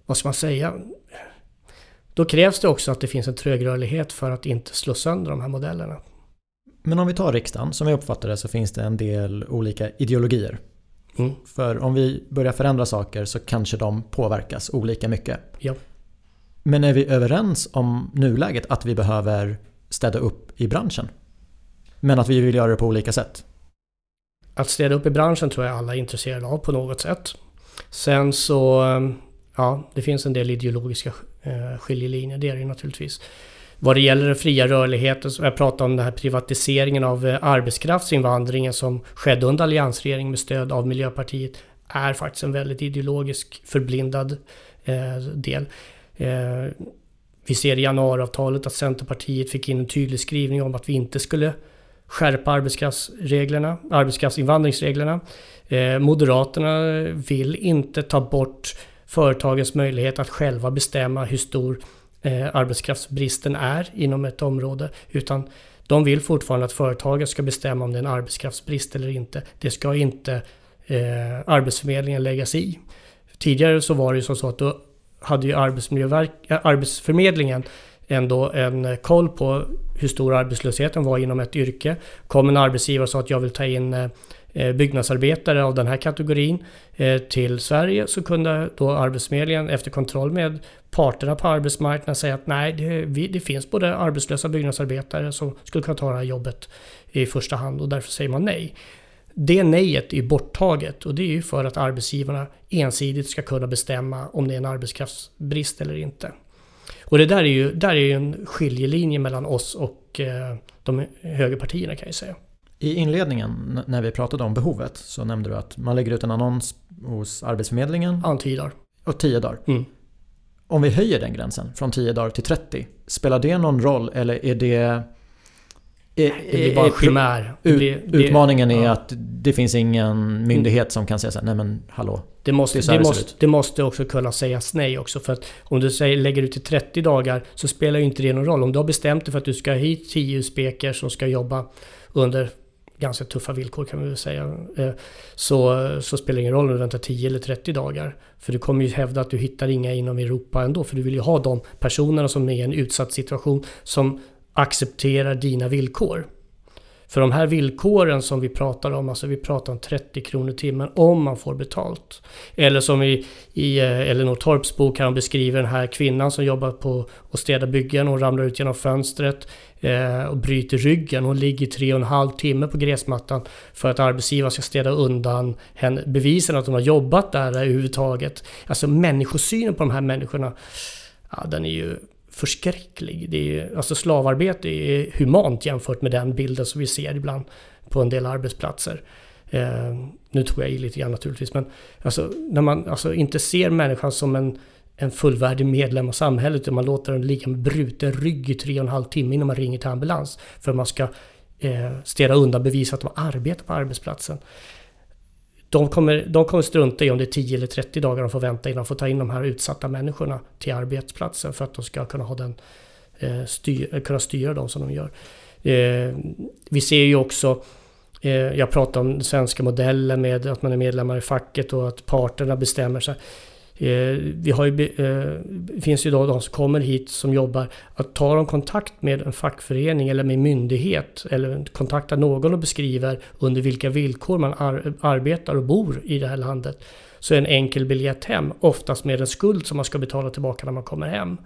vad ska man säga? Då krävs det också att det finns en trögrörlighet för att inte slå sönder de här modellerna. Men om vi tar riksdagen, som jag uppfattar det så finns det en del olika ideologier. Mm. För om vi börjar förändra saker så kanske de påverkas olika mycket. Ja. Men är vi överens om nuläget att vi behöver städa upp i branschen? Men att vi vill göra det på olika sätt? Att städa upp i branschen tror jag alla är intresserade av på något sätt. Sen så, eh, ja, det finns en del ideologiska eh, skiljelinjer, det är det ju naturligtvis. Vad det gäller den fria rörligheten, så jag pratade om den här privatiseringen av eh, arbetskraftsinvandringen som skedde under alliansregeringen med stöd av Miljöpartiet, är faktiskt en väldigt ideologisk förblindad del. Vi ser i januariavtalet att Centerpartiet fick in en tydlig skrivning om att vi inte skulle skärpa arbetskraftsreglerna, arbetskraftsinvandringsreglerna. Eh, Moderaterna vill inte ta bort företagens möjlighet att själva bestämma hur stor eh, arbetskraftsbristen är inom ett område. Utan de vill fortfarande att företagen ska bestämma om det är en arbetskraftsbrist eller inte. Det ska inte eh, Arbetsförmedlingen lägga sig i. Tidigare så var det ju så att då hade ju Arbetsmiljöverk, eh, Arbetsförmedlingen ändå en eh, koll på hur stor arbetslösheten var inom ett yrke. Kom en arbetsgivare och sa att jag vill ta in eh, eh, byggnadsarbetare av den här kategorin till Sverige så kunde då Arbetsförmedlingen efter kontroll med parterna på arbetsmarknaden säga att nej, det, det finns både arbetslösa byggnadsarbetare som skulle kunna ta det här jobbet i första hand och därför säger man nej. Det nejet är borttaget och det är ju för att arbetsgivarna ensidigt ska kunna bestämma om det är en arbetskraftsbrist eller inte. Och det där är ju, där är ju en skiljelinje mellan oss och eh, de högerpartierna kan jag säga. I inledningen när vi pratade om behovet så nämnde du att man lägger ut en annons hos Arbetsförmedlingen. Ja, 10 dagar. Och 10 dagar. Mm. Om vi höjer den gränsen från 10 dagar till 30, spelar det någon roll eller är det det blir bara en chimär. Ut, utmaningen är ja. att det finns ingen myndighet som kan säga så här, nej men hallå. Det måste, det, det, måste, det måste också kunna sägas nej också. För att om du säger, lägger ut till 30 dagar så spelar ju inte det någon roll. Om du har bestämt dig för att du ska hit 10 speker som ska jobba under ganska tuffa villkor kan vi väl säga. Eh, så, så spelar det ingen roll om du väntar 10 eller 30 dagar. För du kommer ju hävda att du hittar inga inom Europa ändå. För du vill ju ha de personerna som är i en utsatt situation som accepterar dina villkor. För de här villkoren som vi pratar om, alltså vi pratar om 30 kronor timmen om man får betalt. Eller som i, i eh, Elinor Torps bok här hon beskriver den här kvinnan som jobbar på att städa byggen. Hon ramlar ut genom fönstret eh, och bryter ryggen. Hon ligger tre och en halv timme på gräsmattan för att arbetsgivaren ska städa undan henne, bevisen att hon har jobbat där överhuvudtaget. Alltså människosynen på de här människorna, ja, den är ju förskräcklig. Det är, alltså slavarbete är humant jämfört med den bilden som vi ser ibland på en del arbetsplatser. Eh, nu tog jag i lite grann naturligtvis, men alltså, när man alltså, inte ser människan som en, en fullvärdig medlem av samhället, utan man låter den ligga med bruten rygg i tre och en halv timme innan man ringer till ambulans för att man ska eh, städa undan bevis att de arbetar på arbetsplatsen de kommer, de kommer strunta i om det är 10 eller 30 dagar de får vänta innan de får ta in de här utsatta människorna till arbetsplatsen för att de ska kunna, ha den, eh, styr, kunna styra dem som de gör. Eh, vi ser ju också eh, jag pratar om den svenska modellen med att man är medlemmar i facket och att parterna bestämmer sig. Eh, vi har ju, eh, finns ju då de som kommer hit som jobbar, att ta de kontakt med en fackförening eller med myndighet eller kontakta någon och beskriver under vilka villkor man ar arbetar och bor i det här landet. Så är en enkel biljett hem, oftast med en skuld som man ska betala tillbaka när man kommer hem.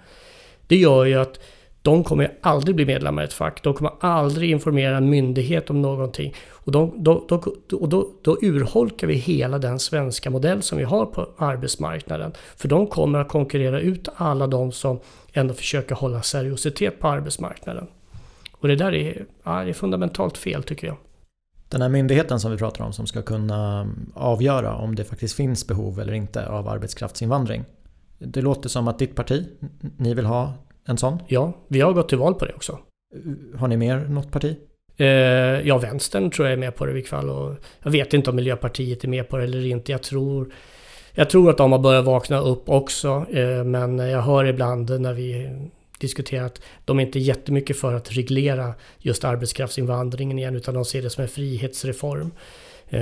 Det gör ju att de kommer aldrig bli medlemmar i ett fack. De kommer aldrig informera en myndighet om någonting. Och då, då, då, och då, då urholkar vi hela den svenska modell som vi har på arbetsmarknaden. För de kommer att konkurrera ut alla de som ändå försöker hålla seriositet på arbetsmarknaden. Och det där är, ja, är fundamentalt fel tycker jag. Den här myndigheten som vi pratar om som ska kunna avgöra om det faktiskt finns behov eller inte av arbetskraftsinvandring. Det låter som att ditt parti, ni vill ha en sån? Ja, vi har gått till val på det också. Har ni mer något parti? Eh, ja, vänstern tror jag är med på det i vilket fall. Och jag vet inte om Miljöpartiet är med på det eller inte. Jag tror, jag tror att de har börjat vakna upp också. Eh, men jag hör ibland när vi diskuterar att de är inte jättemycket för att reglera just arbetskraftsinvandringen igen utan de ser det som en frihetsreform. Eh,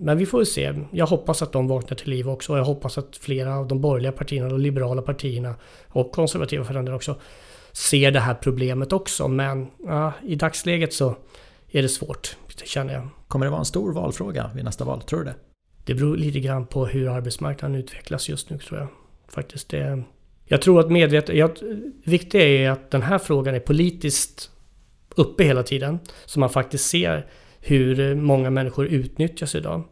men vi får se. Jag hoppas att de vaknar till liv också och jag hoppas att flera av de borgerliga partierna, de liberala partierna och konservativa för den också ser det här problemet också. Men ja, i dagsläget så är det svårt, det känner jag. Kommer det vara en stor valfråga vid nästa val? Tror du det? Det beror lite grann på hur arbetsmarknaden utvecklas just nu tror jag. Faktiskt det, jag tror att medvetet... Jag, viktigt är att den här frågan är politiskt uppe hela tiden. Så man faktiskt ser hur många människor utnyttjas idag.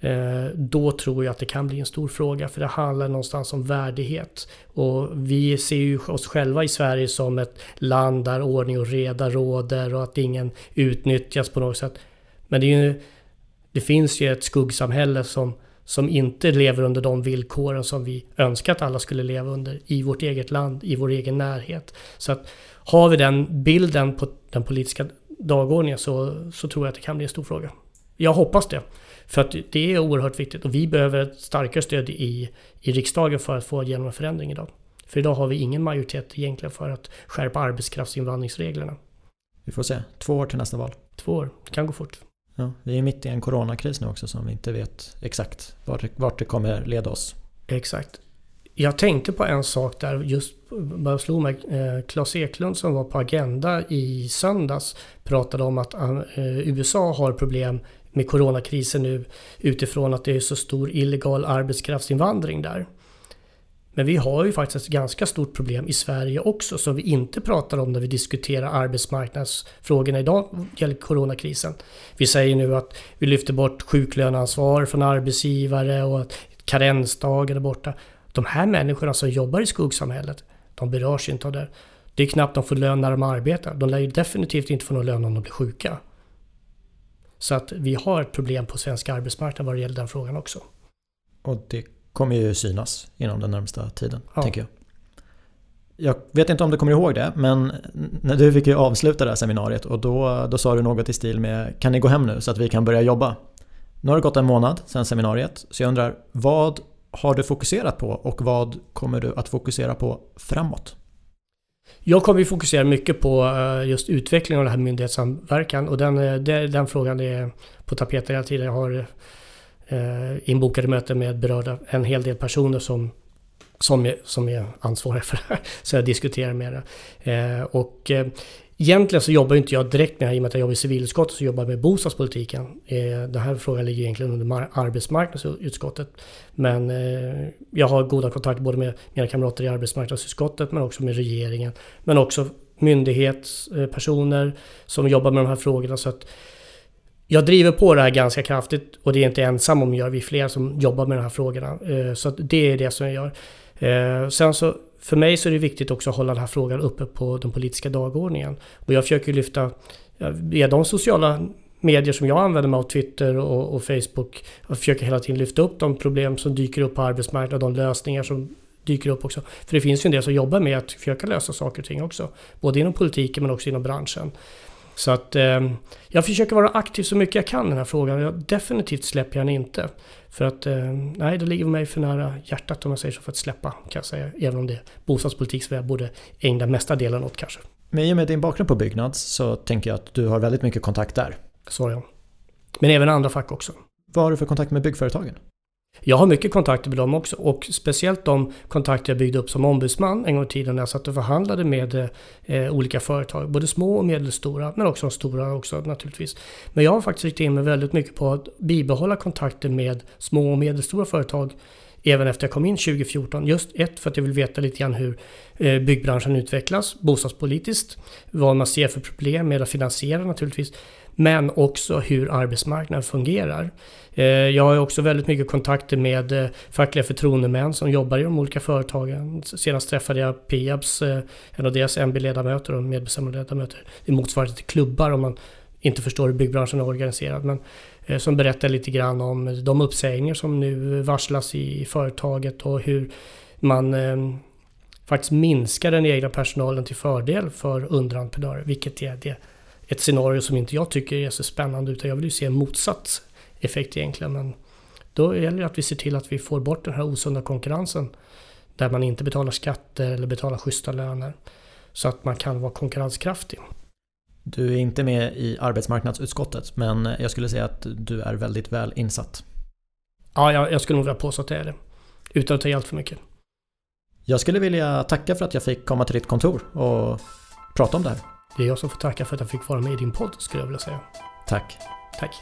Eh, då tror jag att det kan bli en stor fråga för det handlar någonstans om värdighet. Och vi ser ju oss själva i Sverige som ett land där ordning och reda råder och att ingen utnyttjas på något sätt. Men det, ju, det finns ju ett skuggsamhälle som, som inte lever under de villkoren som vi önskar att alla skulle leva under i vårt eget land, i vår egen närhet. Så att har vi den bilden på den politiska dagordningen så, så tror jag att det kan bli en stor fråga. Jag hoppas det. För att det är oerhört viktigt och vi behöver ett starkare stöd i, i riksdagen för att få igenom en förändring idag. För idag har vi ingen majoritet egentligen för att skärpa arbetskraftsinvandringsreglerna. Vi får se. Två år till nästa val. Två år. Det kan gå fort. Ja, vi är mitt i en coronakris nu också som vi inte vet exakt vart vart det kommer leda oss. Exakt. Jag tänkte på en sak där, just bara slog mig. Eh, Claes Eklund som var på Agenda i söndags pratade om att eh, USA har problem med coronakrisen nu utifrån att det är så stor illegal arbetskraftsinvandring där. Men vi har ju faktiskt ett ganska stort problem i Sverige också som vi inte pratar om när vi diskuterar arbetsmarknadsfrågorna idag gäller coronakrisen. Vi säger nu att vi lyfter bort sjuklöneansvar från arbetsgivare och att karensdagar är borta. De här människorna som jobbar i skuggsamhället, de berörs inte av det. Det är knappt de får lön när de arbetar. De lär ju definitivt inte få någon lön om de blir sjuka. Så att vi har ett problem på svensk arbetsmarknad vad det gäller den frågan också. Och det kommer ju synas inom den närmsta tiden, ja. tänker jag. Jag vet inte om du kommer ihåg det, men när du fick ju avsluta det här seminariet och då, då sa du något i stil med Kan ni gå hem nu så att vi kan börja jobba? Nu har det gått en månad sedan seminariet, så jag undrar vad har du fokuserat på och vad kommer du att fokusera på framåt? Jag kommer ju fokusera mycket på eh, just utveckling av den här myndighetssamverkan och den, eh, den frågan är på tapeten hela tiden. Jag har eh, inbokade möten med berörda, en hel del personer som som är, som är ansvariga för det här. *laughs* Så jag diskuterar med det. Eh, och eh, egentligen så jobbar inte jag direkt med det här, i och med att jag jobbar i civilutskottet så jobbar jag med bostadspolitiken. Eh, den här frågan ligger egentligen under arbetsmarknadsutskottet. Men eh, jag har goda kontakter både med mina kamrater i arbetsmarknadsutskottet men också med regeringen. Men också myndighetspersoner som jobbar med de här frågorna. Så att jag driver på det här ganska kraftigt och det är inte ensam om att göra. Vi är flera som jobbar med de här frågorna. Eh, så det är det som jag gör. Sen så för mig så är det viktigt också att hålla den här frågan uppe på den politiska dagordningen. Och jag försöker lyfta, via de sociala medier som jag använder mig av, Twitter och, och Facebook, jag försöker hela tiden lyfta upp de problem som dyker upp på arbetsmarknaden, de lösningar som dyker upp också. För det finns ju en del som jobbar med att försöka lösa saker och ting också. Både inom politiken men också inom branschen. Så att eh, jag försöker vara aktiv så mycket jag kan i den här frågan. Jag definitivt släpper jag den inte. För att eh, nej, det ligger mig för nära hjärtat om jag säger så för att släppa kan jag säga. Även om det är bostadspolitik som jag borde ägna mesta delen åt kanske. Men i och med din bakgrund på Byggnads så tänker jag att du har väldigt mycket kontakt där. Så ja. Men även andra fack också. Vad har du för kontakt med byggföretagen? Jag har mycket kontakter med dem också och speciellt de kontakter jag byggde upp som ombudsman en gång i tiden när jag satt och förhandlade med eh, olika företag. Både små och medelstora men också de stora också naturligtvis. Men jag har faktiskt riktat in mig väldigt mycket på att bibehålla kontakter med små och medelstora företag även efter jag kom in 2014. Just ett, för att jag vill veta lite grann hur eh, byggbranschen utvecklas bostadspolitiskt. Vad man ser för problem med att finansiera naturligtvis. Men också hur arbetsmarknaden fungerar. Eh, jag har också väldigt mycket kontakter med eh, fackliga förtroendemän som jobbar i de olika företagen. Senast träffade jag Peabs, eh, en av deras MB-ledamöter och medbestämmandeledamöter. Det motsvarar till klubbar om man inte förstår hur byggbranschen är organiserad. Men som berättar lite grann om de uppsägningar som nu varslas i företaget och hur man ehm, faktiskt minskar den egna personalen till fördel för underentreprenörer. Vilket är det, ett scenario som inte jag tycker är så spännande utan jag vill ju se en motsats effekt egentligen. Men då gäller det att vi ser till att vi får bort den här osunda konkurrensen. Där man inte betalar skatter eller betalar schyssta löner. Så att man kan vara konkurrenskraftig. Du är inte med i arbetsmarknadsutskottet men jag skulle säga att du är väldigt väl insatt. Ja, jag, jag skulle nog vilja påstå att det är det. Utan att ta i allt för mycket. Jag skulle vilja tacka för att jag fick komma till ditt kontor och prata om det här. Det är jag som får tacka för att jag fick vara med i din podd skulle jag vilja säga. Tack. Tack.